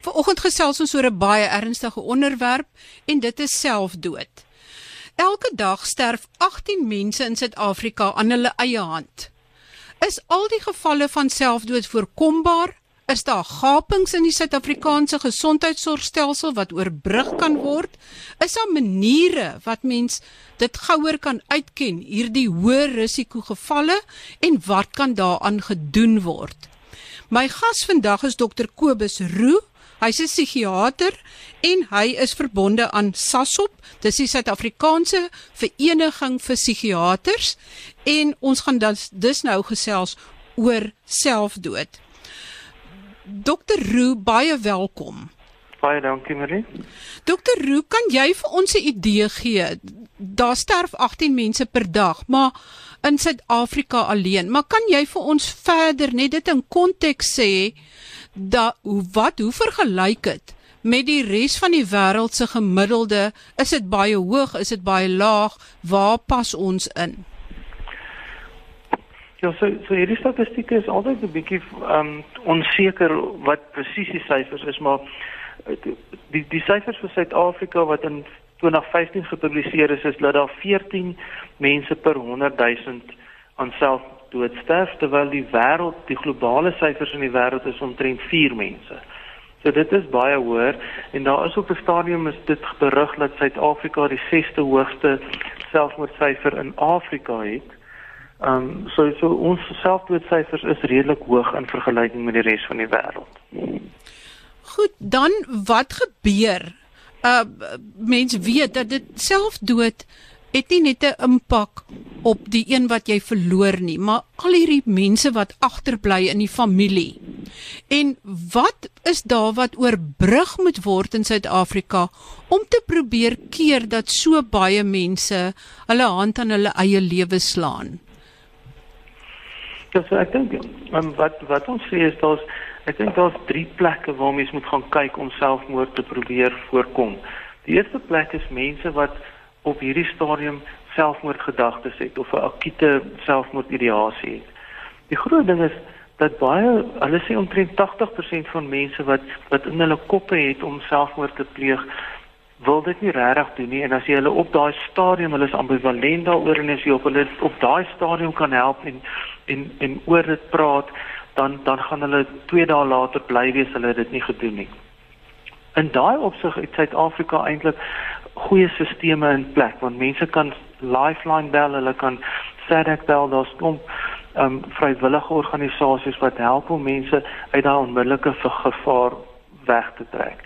Vanoggend gesels ons oor 'n baie ernstige onderwerp en dit is selfdood. Elke dag sterf 18 mense in Suid-Afrika aan hulle eie hand. Is al die gevalle van selfdood voorkombaar? Is daar gapings in die Suid-Afrikaanse gesondheidsorgstelsel wat oorbrug kan word? Is daar maniere wat mens dit gouer kan uitken hierdie hoë risiko gevalle en wat kan daaraan gedoen word? My gas vandag is dokter Kobus Roo Hy's 'n psigiater en hy is verbonde aan SASOP, dis die Suid-Afrikaanse Vereniging vir Psigiaters en ons gaan dan dus nou gesels oor selfdood. Dokter Roo, baie welkom. Baie dankie, Marie. Dokter Roo, kan jy vir ons 'n idee gee? Daar sterf 18 mense per dag, maar in Suid-Afrika alleen. Maar kan jy vir ons verder net dit in konteks sê? Dat wat hoe vergelyk dit met die res van die wêreld se gemiddelde is dit baie hoog is dit baie laag? Waar pas ons in? Ja so so hierdie statistieke is altyd 'n bietjie um onseker wat presies die syfers is maar die die syfers vir Suid-Afrika wat in 2015 gepubliseer is is dat daar 14 mense per 100 000 aan self doodsterf terwyl die wêreld die globale syfers in die wêreld is omtrent 4 mense. So dit is baie hoër en daar is op 'n stadium is dit berig dat Suid-Afrika die 6ste hoogste selfmoordsyfer in Afrika het. Ehm um, so so ons selfdoodsyfers is redelik hoog in vergelyking met die res van die wêreld. Goed, dan wat gebeur? Uh mense weet dat dit selfdood het nie net 'n impak op die een wat jy verloor nie, maar al hierdie mense wat agterbly in die familie. En wat is daar wat oorbrug moet word in Suid-Afrika om te probeer keer dat so baie mense hulle hand aan hulle eie lewe slaan? Ja, so ek dink um, wat wat ons sê is daar's ek dink daar's drie plekke waar mense moet gaan kyk om selfmoord te probeer voorkom. Die eerste plek is mense wat op hierdie stadium selfmoordgedagtes het of 'n akute selfmoordideasie het. Die groot ding is dat baie hulle sê omtrent 80% van mense wat wat in hulle koppe het om selfmoord te pleeg wil dit nie regtig doen nie en as jy hulle op daai stadium hulle is ambivalent daaroor en as jy op hulle op daai stadium kan help en en en oor dit praat dan dan gaan hulle 2 dae later bly wees hulle het dit nie gedoen nie. In daai opsig het Suid-Afrika eintlik goeie sisteme in plek want mense kan lifeline bel, hulle kan SADC bel, daar's klomp um vrywillige organisasies wat help om mense uit daai onmiddellike gevaar weg te trek.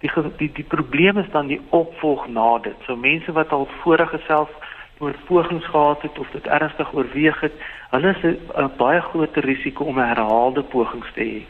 Die die die probleem is dan die opvolg na dit. So mense wat al vorige self oor pogings gehad het of dit ernstig oorweeg het, hulle is 'n baie groter risiko om herhaalde pogings te hê.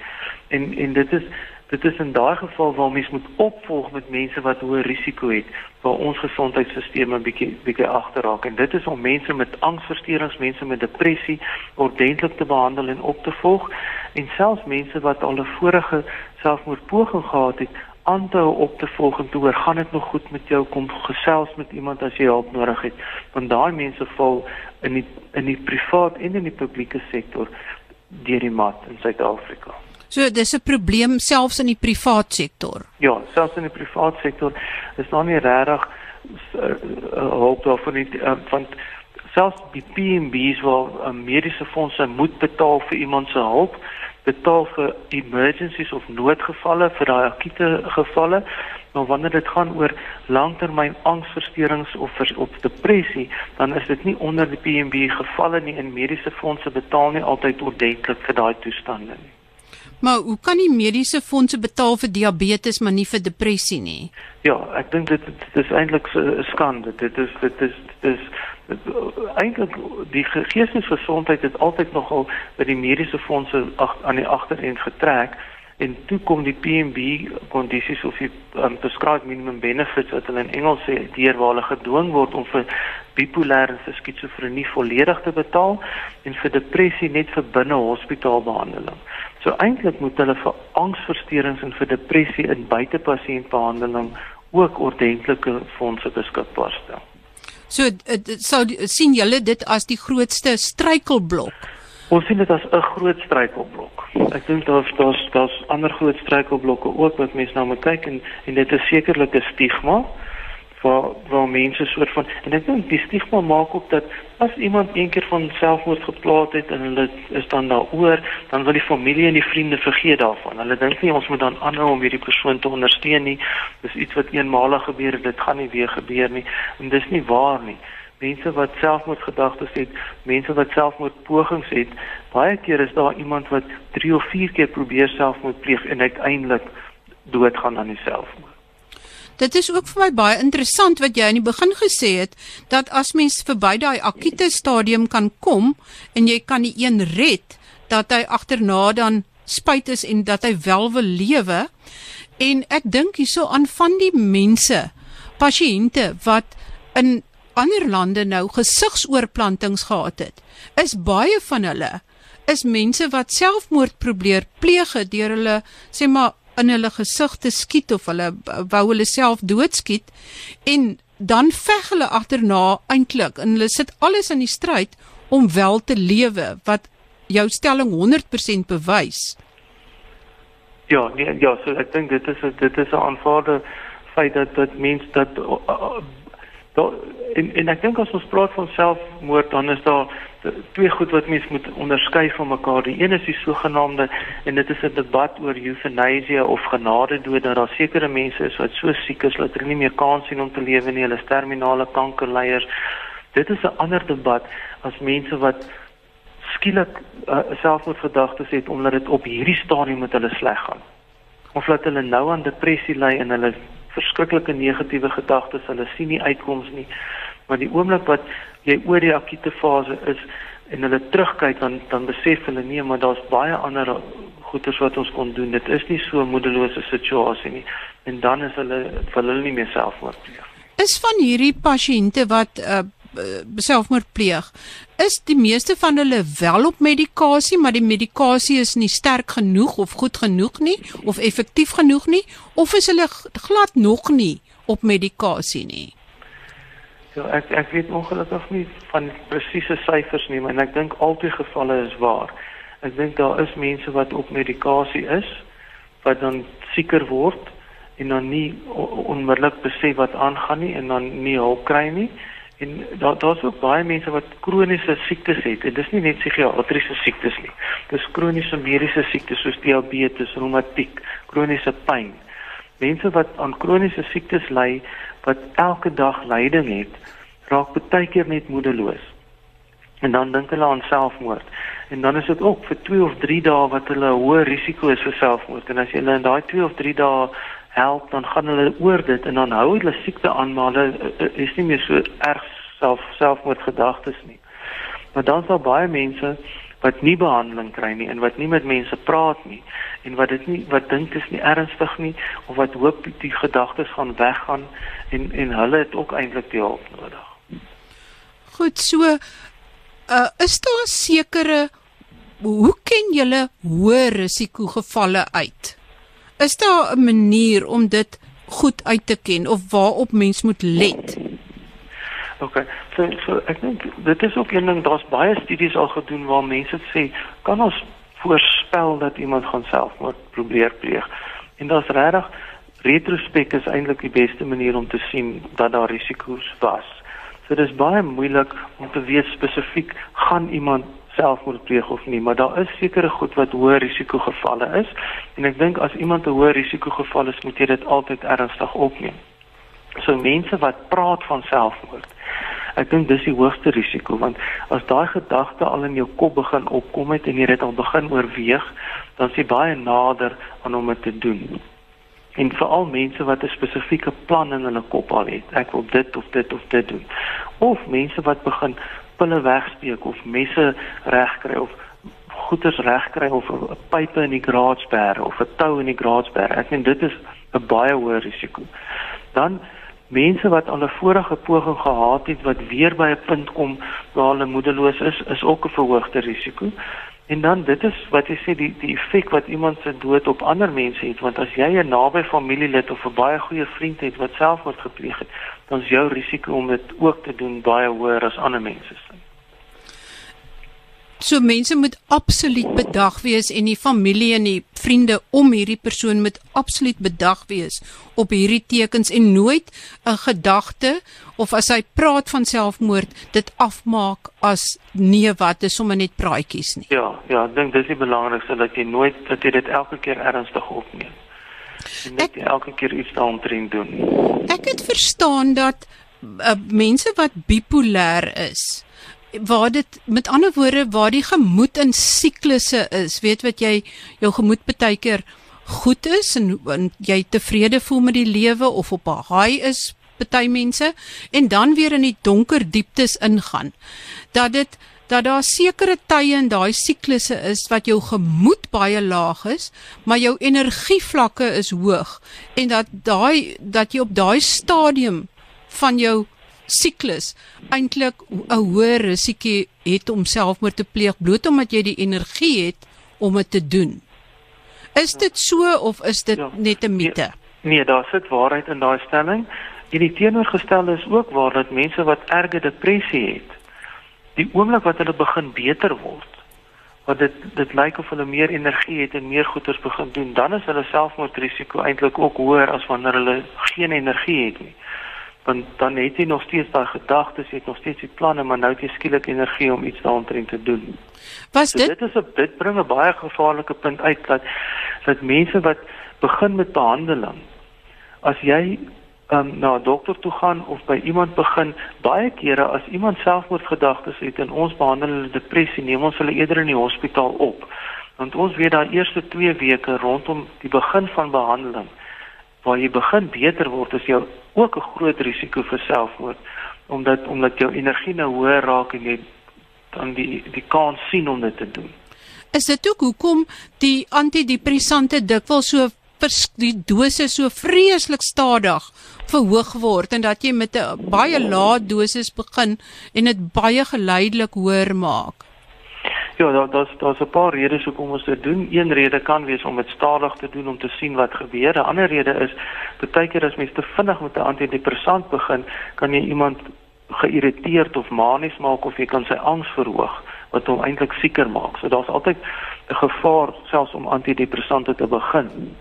En en dit is Dit is in daai geval waar mens moet opvolg met mense wat hoë risiko het waar ons gesondheidstelsel 'n bietjie bietjie agterraak. En dit is om mense met angsversteurings, mense met depressie ordentlik te behandel en op te volg. En selfs mense wat al 'n vorige selfmoordpoging gehad het aan te op te volg en te hoor gaan dit nog goed met jou? Kom gesels met iemand as jy hulp nodig het. Want daai mense val in die in die privaat en in die publieke sektor deur die mat in Suid-Afrika. So dis 'n probleem selfs in die privaat sektor. Ja, selfs in die privaat sektor is daar nie regtig uh, hulp daarvoor nie uh, want selfs die PMB's waar uh, mediese fondse moet betaal vir iemand se hulp, betaal vir emergencies of noodgevalle vir daai akute gevalle. Maar wanneer dit gaan oor langtermyn angsversteurings of vers, of depressie, dan is dit nie onder die PMB gevalle nie en mediese fondse betaal nie altyd ordentlik vir daai toestande nie. Maar hoe kan die mediese fondse betaal vir diabetes maar nie vir depressie nie? Ja, ek dink dit, dit is eintlik 'n skande. Dit is dit is dit is eintlik die geestesgesondheid het altyd nogal by die mediese fondse ag, aan die agterend getrek en toe kom die PMB kondisies of die um, prescribed minimum benefits wat hulle in Engels sê deur waar hulle gedwing word om vir bipolêre en skizofrenie volledig te betaal en vir depressie net vir binne hospitaalbehandeling. So eintlik moet hulle vir angsversteurings en vir depressie in buitepasiëntbehandeling ook ordentlike fondse beskikbaar stel. So sou sien julle dit as die grootste struikelblok Ons sien dit as 'n groot struikelblok. Ek dink daar's daar's daar's ander groot struikelblokke ook wat mense na moet kyk en en dit is sekerlik 'n stigma waar waar mense soort van en ek dink die stigma maak ook dat as iemand eendag van selfmoord geplaas het en hulle is dan daaroor, dan wil die familie en die vriende vergeet daarvan. Hulle dink nie ons moet dan aanhou om hierdie persoon te ondersteun nie. Dis iets wat eenmalig gebeur het, dit gaan nie weer gebeur nie en dis nie waar nie mense wat selfmoordgedagtes het, mense wat selfmoordpogings het, baie keer is daar iemand wat 3 of 4 keer probeer selfmoord pleeg en uiteindelik doodgaan aan selfmoord. Dit is ook vir my baie interessant wat jy aan die begin gesê het dat as mens verby daai akute stadium kan kom en jy kan die een red dat hy agterna dan spyt is en dat hy wel wil lewe. En ek dink hierso aan van die mense pasiënte wat in ander lande nou gesigsoorplantings gehad het, is baie van hulle is mense wat selfmoord probeer pleeg deur hulle sê maar in hulle gesig te skiet of hulle wou hulle self doodskiet en dan veg hulle agterna eintlik en hulle sit alles in die stryd om wel te lewe wat jou stelling 100% bewys. Ja, nee, ja, so ek dink dit is dit is 'n aanvaarde feit dat dat mense dat daar en en ek dink as ons praat van selfmoord dan is daar twee goed wat mense moet onderskei van mekaar. Die een is die sogenaamde en dit is 'n debat oor euthanasia of genadedood dat daar sekere mense is wat so siek is dat hulle nie meer kans sien om te lewe nie, hulle is terminale kankerleiers. Dit is 'n ander debat as mense wat skielik uh, selfmoordgedagtes het omdat dit op hierdie stadium met hulle sleg gaan. Of dat hulle nou aan depressie ly en hulle verskriklike negatiewe gedagtes, hulle sien nie uitkoms nie. Maar die oomblik wat jy oor die akute fase is en hulle terugkyk dan dan besef hulle nee, maar daar's baie ander goeders wat ons kon doen. Dit is nie so 'n moedelose situasie nie. En dan is hulle vir hulle nie meer selfmoord pleeg. Is van hierdie pasiënte wat uh, selfmoord pleeg, is die meeste van hulle wel op medikasie, maar die medikasie is nie sterk genoeg of goed genoeg nie of effektief genoeg nie of is hulle glad nog nie op medikasie nie. Ja, ek ek weet ongelukkig nie van presiese syfers nie, maar ek dink albei gevalle is waar. Ek dink daar is mense wat op medikasie is wat dan sieker word en dan nie onmiddellik besef wat aangaan nie en dan nie hulp kry nie. En daar daar's ook baie mense wat kroniese siektes het. En dis nie net psigiatriese siektes nie. Dis kroniese mediese siektes soos diabetes, reumatiek, kroniese pyn. Mense wat aan kroniese siektes ly wat elke dag lyding het, raak baie keer net moedeloos. En dan dink hulle aan selfmoord. En dan is dit ook vir 2 of 3 dae wat hulle hoë risiko is vir selfmoord. En as jy hulle in daai 2 of 3 dae help dan gaan hulle oor dit en dan hou hulle siekte aan maar hulle uh, is nie meer so erg self selfmoordgedagtes nie. Maar dan is daar baie mense wat nie behandeling kry nie en wat nie met mense praat nie en wat dit nie wat dink is nie ernstig nie of wat hoop die gedagtes gaan weggaan en en hulle het ook eintlik die hulp nodig. Goed, so uh, is daar sekere hoe ken julle hoë risiko gevalle uit? Is daar 'n manier om dit goed uit te ken of waarop mens moet let? OK. So so ek dink dit is ook een ding daar's baie studies al gedoen waar mense sê kan ons voorspel dat iemand gaan selfmoord probeer pleeg. En daar's regtig retrospek is eintlik die beste manier om te sien dat daar risiko's was. So dis baie moeilik om te weet spesifiek gaan iemand selfmoord pleeg of nie, maar daar is sekere goed wat hoë risiko gevalle is en ek dink as iemand 'n hoë risiko geval is, moet jy dit altyd ernstig opneem. So mense wat praat van selfmoord. Ek dink dis die hoogste risiko want as daai gedagte al in jou kop begin opkom het en jy dit al begin oorweeg, dan is jy baie nader aan om dit te doen. En veral mense wat 'n spesifieke plan in hulle kop al het. Ek wil dit of dit of dit doen. Of mense wat begin pille wegsteek of messe regkry of goeders regkry of 'n pype in die graadsberg of 'n tou in die graadsberg. Ek meen dit is 'n baie hoë risiko. Dan mense wat al 'n vorige poging gehad het wat weer by 'n punt kom waar hulle moedeloos is, is ook 'n verhoogde risiko. En dan dit is wat jy sê die die effek wat iemand se dood op ander mense het want as jy 'n naby familielid of 'n baie goeie vriend het wat selfmoord gepleeg het, dan is jou risiko om dit ook te doen baie hoër as ander mense se. So mense moet absoluut bedag wees en die familie en die vriende om hierdie persoon moet absoluut bedag wees op hierdie tekens en nooit 'n gedagte of as hy praat van selfmoord dit afmaak as nee wat is sommer net praatjies nie. Ja, ja, ek dink dis die belangrikste dat jy nooit dat jy dit elke keer ernstig opneem. En net ek, elke keer iets daaromtrent doen. Ek het verstaan dat uh, mense wat bipolêr is waar dit met ander woorde waar die gemoed in siklusse is, weet wat jy jou gemoed baie keer goed is en, en jy tevrede voel met die lewe of op 'n high is party mense en dan weer in die donker dieptes ingaan. Dat dit dat daar sekere tye in daai siklusse is wat jou gemoed baie laag is, maar jou energievlakke is hoog en dat daai dat jy op daai stadium van jou siklus eintlik 'n hoër risiko het om selfmoord te pleeg bloot omdat jy die energie het om dit te doen. Is dit so of is dit ja, net 'n mite? Nee, nee, daar sit waarheid in daai stelling. En die teenoorgestelde is ook waar dat mense wat erge depressie het, die oomblik wat hulle begin beter word, wat dit dit lyk of hulle meer energie het en meer goeders begin doen, dan is hulle selfmoordrisiko eintlik ook hoër as wanneer hulle geen energie het nie want dan het jy nog steeds daai gedagtes, jy het nog steeds die planne, maar nou het jy skielik energie om iets daaroor te doen. Was so dit Dit is 'n dit bring 'n baie gevaarlike punt uit dat dat mense wat begin met behandeling as jy um, na 'n dokter toe gaan of by iemand begin, baie kere as iemand selfmoordgedagtes het en ons behandel hulle depressie, neem ons hulle eerder in die hospitaal op. Want ons weet daai eerste 2 weke rondom die begin van behandeling waar jy begin beter word is jou ook 'n groot risiko vir selfmoord omdat omdat jou energie nou hoër raak en jy dan die die kans sien om dit te doen. Is dit ook hoekom die antidepressante dikwels so die dosis so vreeslik stadig verhoog word en dat jy met 'n baie lae dosis begin en dit baie geleidelik hoër maak? Ja, daar daar's daar's 'n paar redes hoekom ons dit doen. Een rede kan wees om dit stadig te doen om te sien wat gebeur. 'n Ander rede is baie keer as mens te vinnig met 'n antidepressant begin, kan jy iemand geïrriteerd of manies maak of jy kan sy angs verhoog wat hom eintlik sieker maak. So daar's altyd 'n gevaar selfs om antidepressante te begin.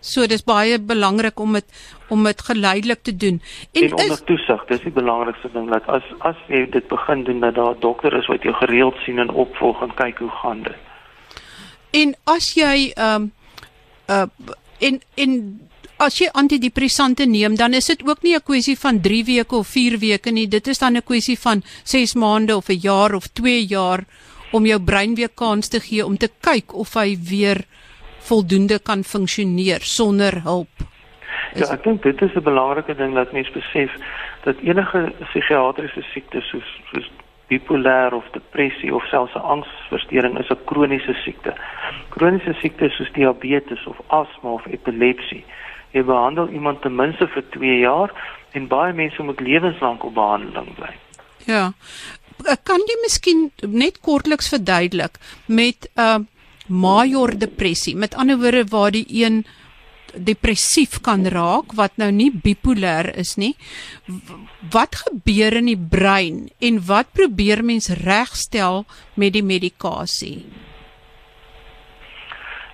So dis baie belangrik om dit om dit geleidelik te doen. En, en onder is, toesig, dis die belangrikste ding dat as as jy dit begin doen dat daar 'n dokter is wat jou gereeld sien en opvolg en kyk hoe gaan dit. En as jy ehm um, uh in in as jy antidepressante neem, dan is dit ook nie 'n kwessie van 3 weke of 4 weke nie. Dit is dan 'n kwessie van 6 maande of 'n jaar of 2 jaar om jou brein weer kans te gee om te kyk of hy weer voldoende kan funksioneer sonder hulp. Is ja, ek dink dit is 'n belangrike ding dat mense besef dat enige psigiatriese siekte soos soos bipolêr of depressie of selfs 'n angsversteuring is 'n kroniese siekte. Kroniese siektes soos diabetes of asma of epilepsie, jy behandel iemand ten minste vir 2 jaar en baie mense moet lewenslank op behandeling bly. Ja. Kan jy miskien net kortliks verduidelik met 'n uh, major depressie. Met ander woorde waar die een depressief kan raak wat nou nie bipolêr is nie. Wat gebeur in die brein en wat probeer mens regstel met die medikasie?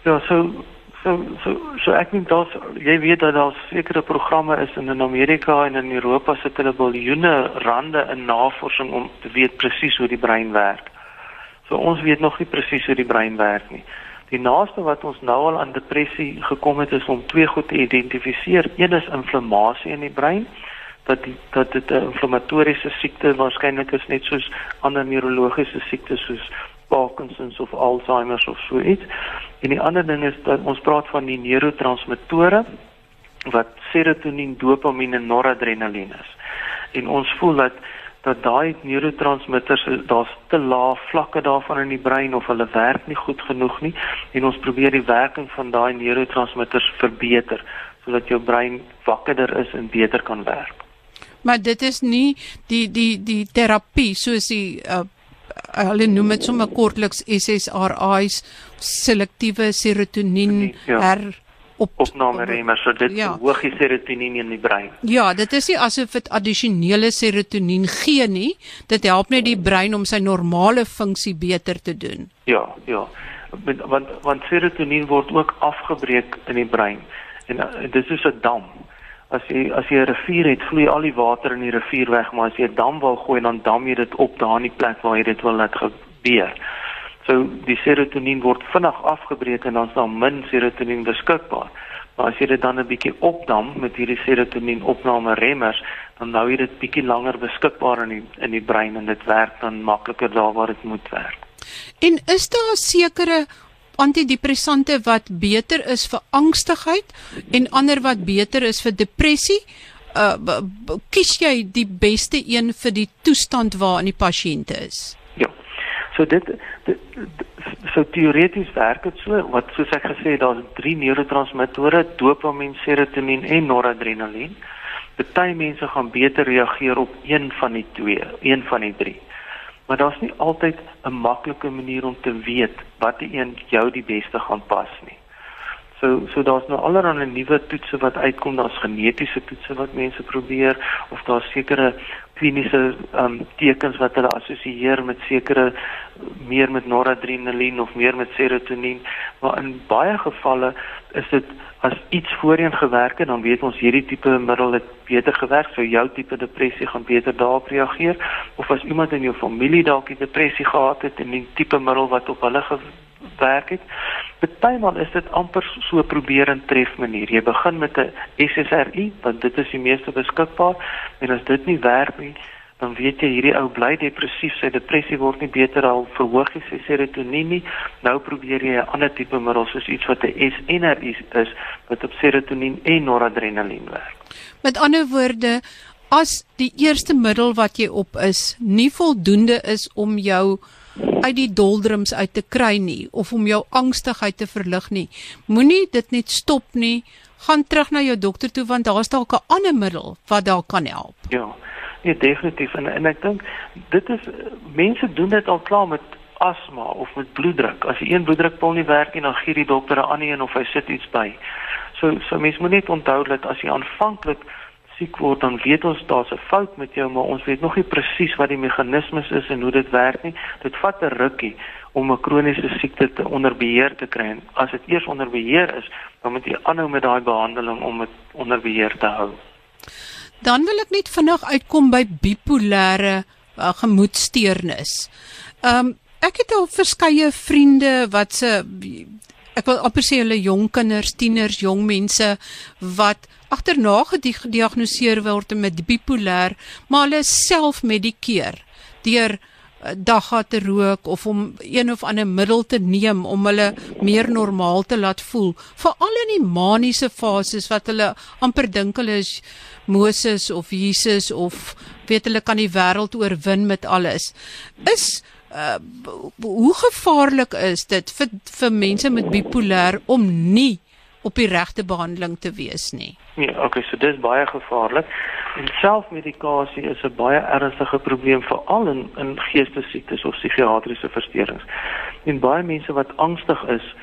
Ja, so so so so ek dink dat jy weet dat daar sekere programme is in in Amerika en in Europa sit hulle biljoene rande in navorsing om te weet presies hoe die brein werk. So ons weet nog nie presies hoe die brein werk nie. Die naaste wat ons nou al aan depressie gekom het is om twee goed te identifiseer. Een is inflammasie in die brein dat die, dat dit 'n inflammatoriese siekte waarskynlik is net soos ander neurologiese siektes soos Parkinson's of Alzheimer's of so iets. En die ander ding is dat ons praat van die neurotransmittore wat serotonien, dopamien en noradrenalien is. En ons voel dat dat daai neurotransmitters daar's te lae vlakke daarvan in die brein of hulle werk nie goed genoeg nie en ons probeer die werking van daai neurotransmitters verbeter sodat jou brein wakkerder is en beter kan werk. Maar dit is nie die die die terapie soos die uh, hulle noem dit sommer kortliks SSRI's selektiewe serotonien ja. her op opnameremmers so dit ja. verhoog die serotonien in die brein. Ja, dit is nie asof dit addisionele serotonien gee nie. Dit help net die brein om sy normale funksie beter te doen. Ja, ja. Want want serotonien word ook afgebreek in die brein en, en dit is 'n dam. As jy as jy 'n rivier het, vloei al die water in die rivier weg, maar as jy 'n dam wil gooi, dan dam jy dit op daar in die plek waar jy dit wil laat gebeur. So die serotonien word vinnig afgebreek en dan is daar min serotonien beskikbaar. Maar as jy dit dan 'n bietjie opdam met hierdie serotonien opname remmers, dan hou jy dit bietjie langer beskikbaar in die in die brein en dit werk dan makliker daar waar dit moet werk. En is daar sekere antidepressante wat beter is vir angstigheid en ander wat beter is vir depressie? Uh kies jy die beste een vir die toestand waarin die pasiënt is? So dit, dit so teoreties werk dit so wat soos ek gesê het daar's drie neurotransmittore dopamien, serotonien en noradrenalien. Party mense gaan beter reageer op een van die twee, een van die drie. Maar daar's nie altyd 'n maklike manier om te weet watter een jou die beste gaan pas nie. So so daar's nou allerlei nuwe toetse wat uitkom, daar's genetiese toetse wat mense probeer of daar's sekere kliniese um, tekens wat hulle assosieer met sekere meer met noradrenalien of meer met serotonien. Maar in baie gevalle is dit as iets voorheen gewerk het dan weet ons hierdie tipe middel het beter gewerk so jou tipe depressie gaan beter daarop reageer. Of as iemand in jou familie dalk die depressie gehad het en die tipe middel wat op hulle gewerk het Partymal is dit amper so probeer en tref manier. Jy begin met 'n SSRI, want dit is die meeste beskikbaar, en as dit nie werk nie, dan weet jy hierdie ou bly depressief, sy depressie word nie beter al verhoog hy sy serotonien nie. Nou probeer jy 'n ander tipe middel soos iets wat 'n SNRI is wat op serotonien en noradrenalien werk. Met ander woorde, as die eerste middel wat jy op is nie voldoende is om jou uit die doldrums uit te kry nie of om jou angstigheid te verlig nie. Moenie dit net stop nie. Gaan terug na jou dokter toe want daar's dalk 'n ander middel wat dalk kan help. Ja. Nee, definitief en en ek dink dit is mense doen dit al klaar met asma of met bloeddruk. As die een bloeddrukpil nie werk nie, dan gee die dokter 'n ander een of hy sit iets by. So so mense moet net onthou dat as jy aanvanklik siek word dan weet ons daar's 'n fout met jou maar ons weet nog nie presies wat die meganismes is en hoe dit werk nie. Dit vat 'n rukkie om 'n kroniese siekte te onder beheer te kry. En as dit eers onder beheer is dan moet jy aanhou met daai behandeling om dit onder beheer te hou. Dan wil ek net vinnig uitkom by bipolêre uh, gemoedsteurnis um, ek het al verskeie vriende wat se ek wil amper sê hulle jong kinders, tieners, jong mense wat agterna gediagnoseer word met bipolêr, maar hulle self medikeer deur eh, dagga te rook of om een of ander middel te neem om hulle meer normaal te laat voel, veral in die maniese fases wat hulle amper dink hulle is Moses of Jesus of weet hulle kan die wêreld oorwin met alles. Is uh, hoe gevaarlik is dit vir vir mense met bipolêr om nie op die regte behandeling te wees nie? Nee, okay, so dis baie gevaarlik. En selfmedikasie is 'n baie ernstige probleem veral in in geestesiektes of psigiatriese versteurings. En baie mense wat angstig is,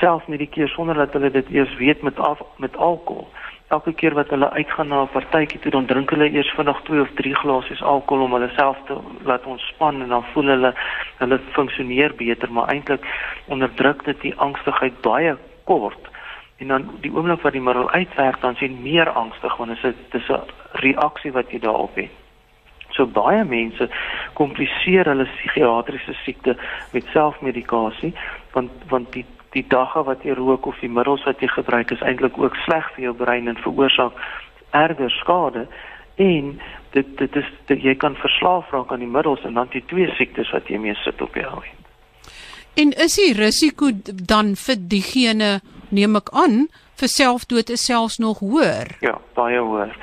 selfmedikeer sonder dat hulle dit eers weet met af met alkohol elke keer wat hulle uitgaan na 'n partytjie toe dan drink hulle eers vinnig 2 of 3 glasies alkohol om hulle self te laat ontspan en dan voel hulle hulle funksioneer beter maar eintlik onderdruk dit die angstigheid baie kort en dan die oomblik wat die middel uitwerk dan sien meer angstig want dit is dis 'n reaksie wat jy daarop het so baie mense kompliseer hulle psigiatriese siekte met selfmedikasie want want die die dagga wat jy rook of die middels wat jy gebruik is eintlik ook sleg vir jou brein en veroorsaak erger skade en dit dit is dit, jy kan verslaaf raak aan die middels en dan die twee siektes wat jy mee sit op jou hou. En is die risiko dan vir diegene neem ek aan vir selfdood is selfs nog hoër? Ja, baie hoër.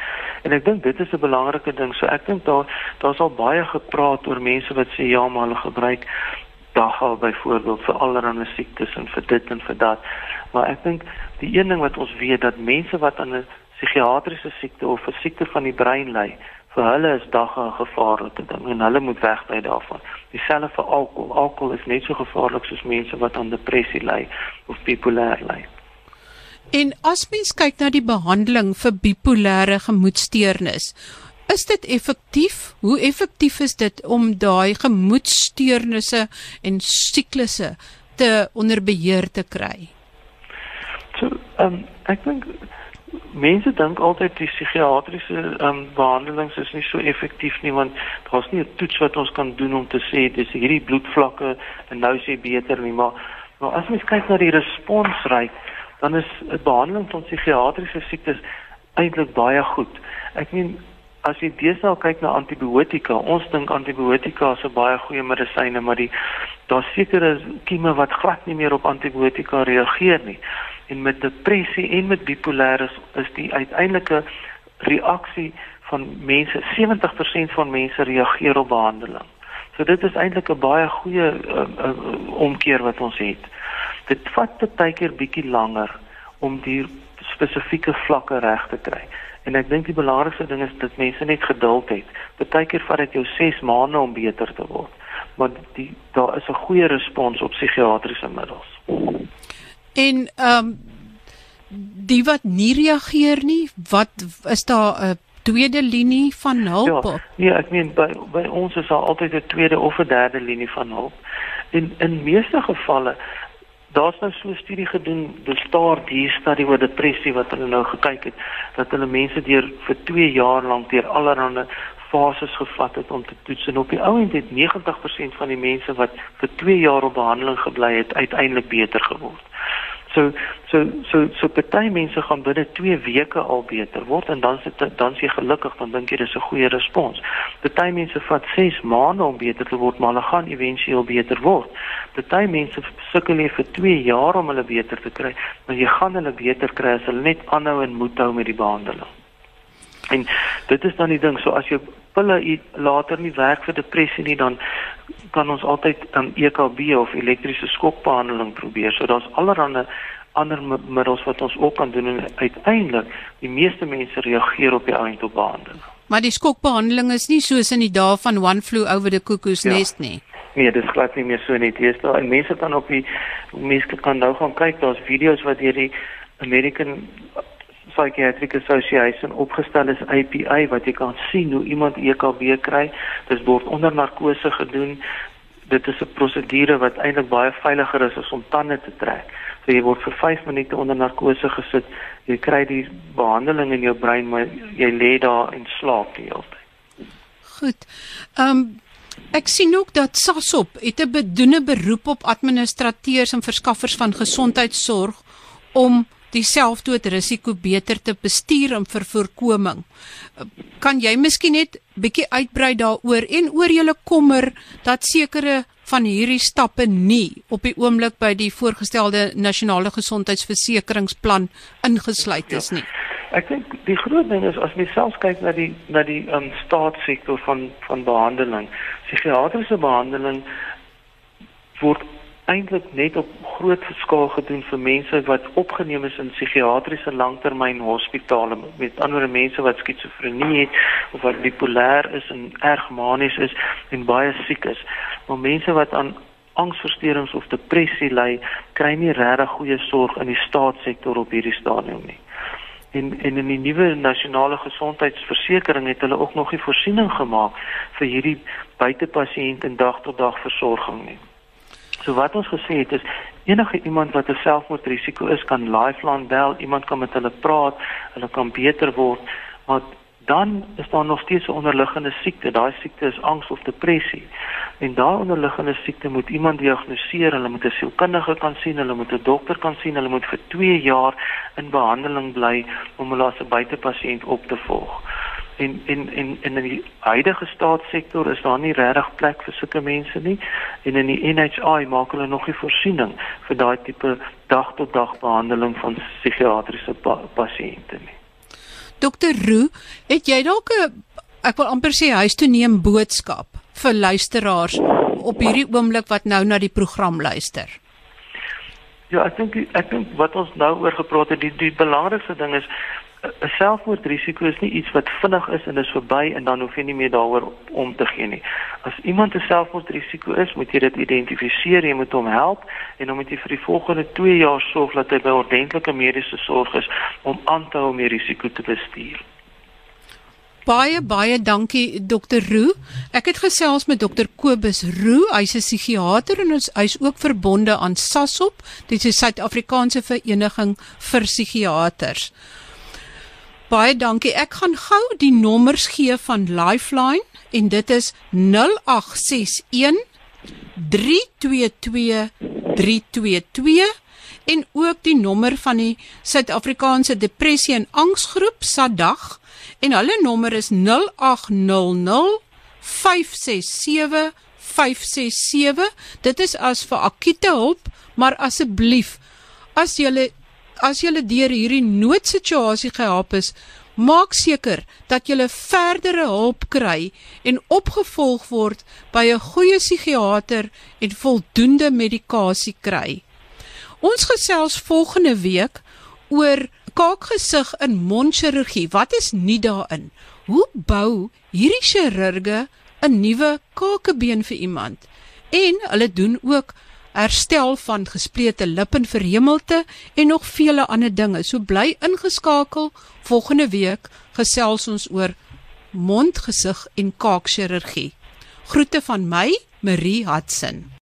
En ek dink dit is 'n belangrike ding. So ek dink daar daar's al baie gepraat oor mense wat sê ja, maar hulle gebruik dagga byvoorbeeld vir allerlei siektes en vir dit en vir dat. Maar ek dink die een ding wat ons weet dat mense wat aan 'n psigiatriese siekte of 'n siekte van die brein ly, vir hulle is dagga 'n gevaarlike ding en hulle moet wegbly daarvan. Dieselfde vir alkohol. Alkohol is net so gevaarlik soos mense wat aan depressie ly of bipolêr ly. En as mens kyk na die behandeling vir bipolêre gemoedstoornis, is dit effektief? Hoe effektief is dit om daai gemoedstoornisse en siklusse te onder beheer te kry? So, ehm um, ek dink mense dink altyd die psigiatriese um, behandelings is nie so effektief nie want daar's nie 'n toets wat ons kan doen om te sê dis hierdie bloedvlakke en nou sê beter nie maar maar as mens kyk na die responsryk dan is 'n behandeling van psigiatriese siektes eintlik baie goed. Ek meen as jy deesdae kyk na antibiotika, ons dink antibiotika is 'n baie goeie medisyne, maar die daar sekere kieme wat glad nie meer op antibiotika reageer nie en met depressie en met bipolêr is, is die uiteindelike reaksie van mense 70% van mense reageer op behandeling. So dit is eintlik 'n baie goeie uh, uh, omkeer wat ons het. Dit vat baie keer bietjie langer om die spesifieke vlakke reg te kry. En ek dink die belangrikste ding is dat mense net geduld het. Partykeer vat dit jou 6 maande om beter te word. Maar die daar is 'n goeie respons op psigiatriese middels. En ehm um, die wat nie reageer nie, wat is daar 'n tweede linie van hulp? Ja, nee, ek meen by by ons is daar altyd 'n tweede of 'n derde linie van hulp. En in meeste gevalle daar's nou so 'n studie gedoen, die staar die studie oor depressie wat hulle nou gekyk het, dat hulle mense deur vir 2 jaar lank deur allerlei fases gevat het om te toets en op die ouend het 90% van die mense wat vir 2 jaar op behandeling gebly het, uiteindelik beter geword. So so so so party mense gaan binne 2 weke al beter word en dan sit dan is jy gelukkig dan dink jy dis 'n goeie respons. Party mense vat 6 maande om beter te word, maar hulle gaan éventueel beter word. Party mense sukkel vir 2 jaar om hulle beter te kry, maar jy gaan hulle beter kry as hulle net aanhou en moet hou met die behandeling. En dit is dan die ding, so as jy pille later nie werk vir depressie nie, dan kan ons altyd 'n um, EKB of elektriese skokbehandeling probeer. So daar's allerlei ander middels wat ons ook kan doen en uiteindelik die meeste mense reageer op die ount op behandeling. Maar die skokbehandeling is nie soos in die dae van one flu over the cuckoo's ja. nest nie. Nee, dit glad nie meer so net. Hier is daar mense kan op die mense kan nou gaan kyk, daar's video's wat deur die American Psychiatric Association opgestel is API wat jy kan sien hoe iemand EKB kry. Dit word onder narkose gedoen. Dit is 'n prosedure wat eintlik baie veiliger is as om tande te trek. So jy word vir 5 minute onder narkose gesit. Jy kry die behandeling in jou brein, maar jy lê daar en slaap die hele tyd. Goed. Ehm um, Ek sien ook dat SASOP het 'n bedoene beroep op administrateurs en verskaffers van gesondheidsorg om die selfdoodrisiko beter te bestuur en vir voorkoming. Kan jy miskien net bietjie uitbrei daaroor en oor julle kommer dat sekere van hierdie stappe nie op die oomblik by die voorgestelde nasionale gesondheidsversekeringsplan ingesluit is nie. Ja. Ek dink die groot ding is as mens selfs kyk na die na die um, staatssektor van van behandeling, psigiatriese behandeling word eintlik net op groot skaal gedoen vir mense wat opgeneem is in psigiatriese langtermyn hospitale met ander mense wat skizofrenie het of wat bipolêr is en erg manies is en baie siek is. Maar mense wat aan angsversteurings of depressie ly, kry nie regtig goeie sorg in die staatssektor op hierdie stadium nie. En en in die nuwe nasionale gesondheidsversekering het hulle ook nog 'n voorsiening gemaak vir hierdie buitepasiënt en dag tot dag versorging nie. So wat ons gesê het is enige iemand wat 'n selfmoordrisiko is kan Lifeline bel, iemand kan met hulle praat, hulle kan beter word, maar dan is daar nog steeds 'n onderliggende siekte. Daai siekte is angs of depressie. En daai onderliggende siekte moet iemand diagnoseer, hulle moet 'n sielkundige kan sien, hulle moet 'n dokter kan sien, hulle moet vir 2 jaar in behandeling bly om hulle as 'n buitepasiënt op te volg en en en in die huidige staatssektor is daar nie regtig plek vir sulke mense nie en in die NHI maak hulle nog nie voorsiening vir daai tipe dag tot dag behandeling van psigiatriese pa pasiënte nie. Dokter Roo, het jy dalk 'n ek wil amper sê huis toe neem boodskap vir luisteraars op hierdie oomblik wat nou na die program luister? Ja, ek dink ek dink wat ons nou oor gepraat het, die die belangrikste ding is 'n selfmoordrisiko is nie iets wat vinnig is en is verby en dan hoef jy nie meer daaroor om te gee nie. As iemand 'n selfmoordrisiko is, moet jy dit identifiseer, jy moet hom help en dan moet jy vir die volgende 2 jaar sorg dat hy by ordentlike mediese sorg is om aan te hou om die risiko te bestuur. Baie baie dankie Dr. Roo. Ek het gesels met Dr. Kobus Roo. Hy's 'n psigiater en hy's ook verbonde aan SASOP, dit is die Suid-Afrikaanse Vereniging vir Psigiaters. Baie dankie. Ek gaan gou die nommers gee van Lifeline en dit is 0861 322 322 en ook die nommer van die Suid-Afrikaanse Depressie en Angsgroep SADAG en hulle nommer is 0800 567 567 dit is as vir akute hulp maar asseblief as jy as jy deur hierdie noodsituasie gehelp is maak seker dat jy verdere hulp kry en opgevolg word by 'n goeie psigiater en voldoende medikasie kry ons gesels volgende week oor kaakgesig in mondchirurgie. Wat is nie daarin? Hoe bou hierdie chirurge 'n nuwe kakebeen vir iemand? En hulle doen ook herstel van gesplete lip en verhemelte en nog vele ander dinge. So bly ingeskakel. Volgende week gesels ons oor mondgesig en kaakchirurgie. Groete van my, Marie Hudson.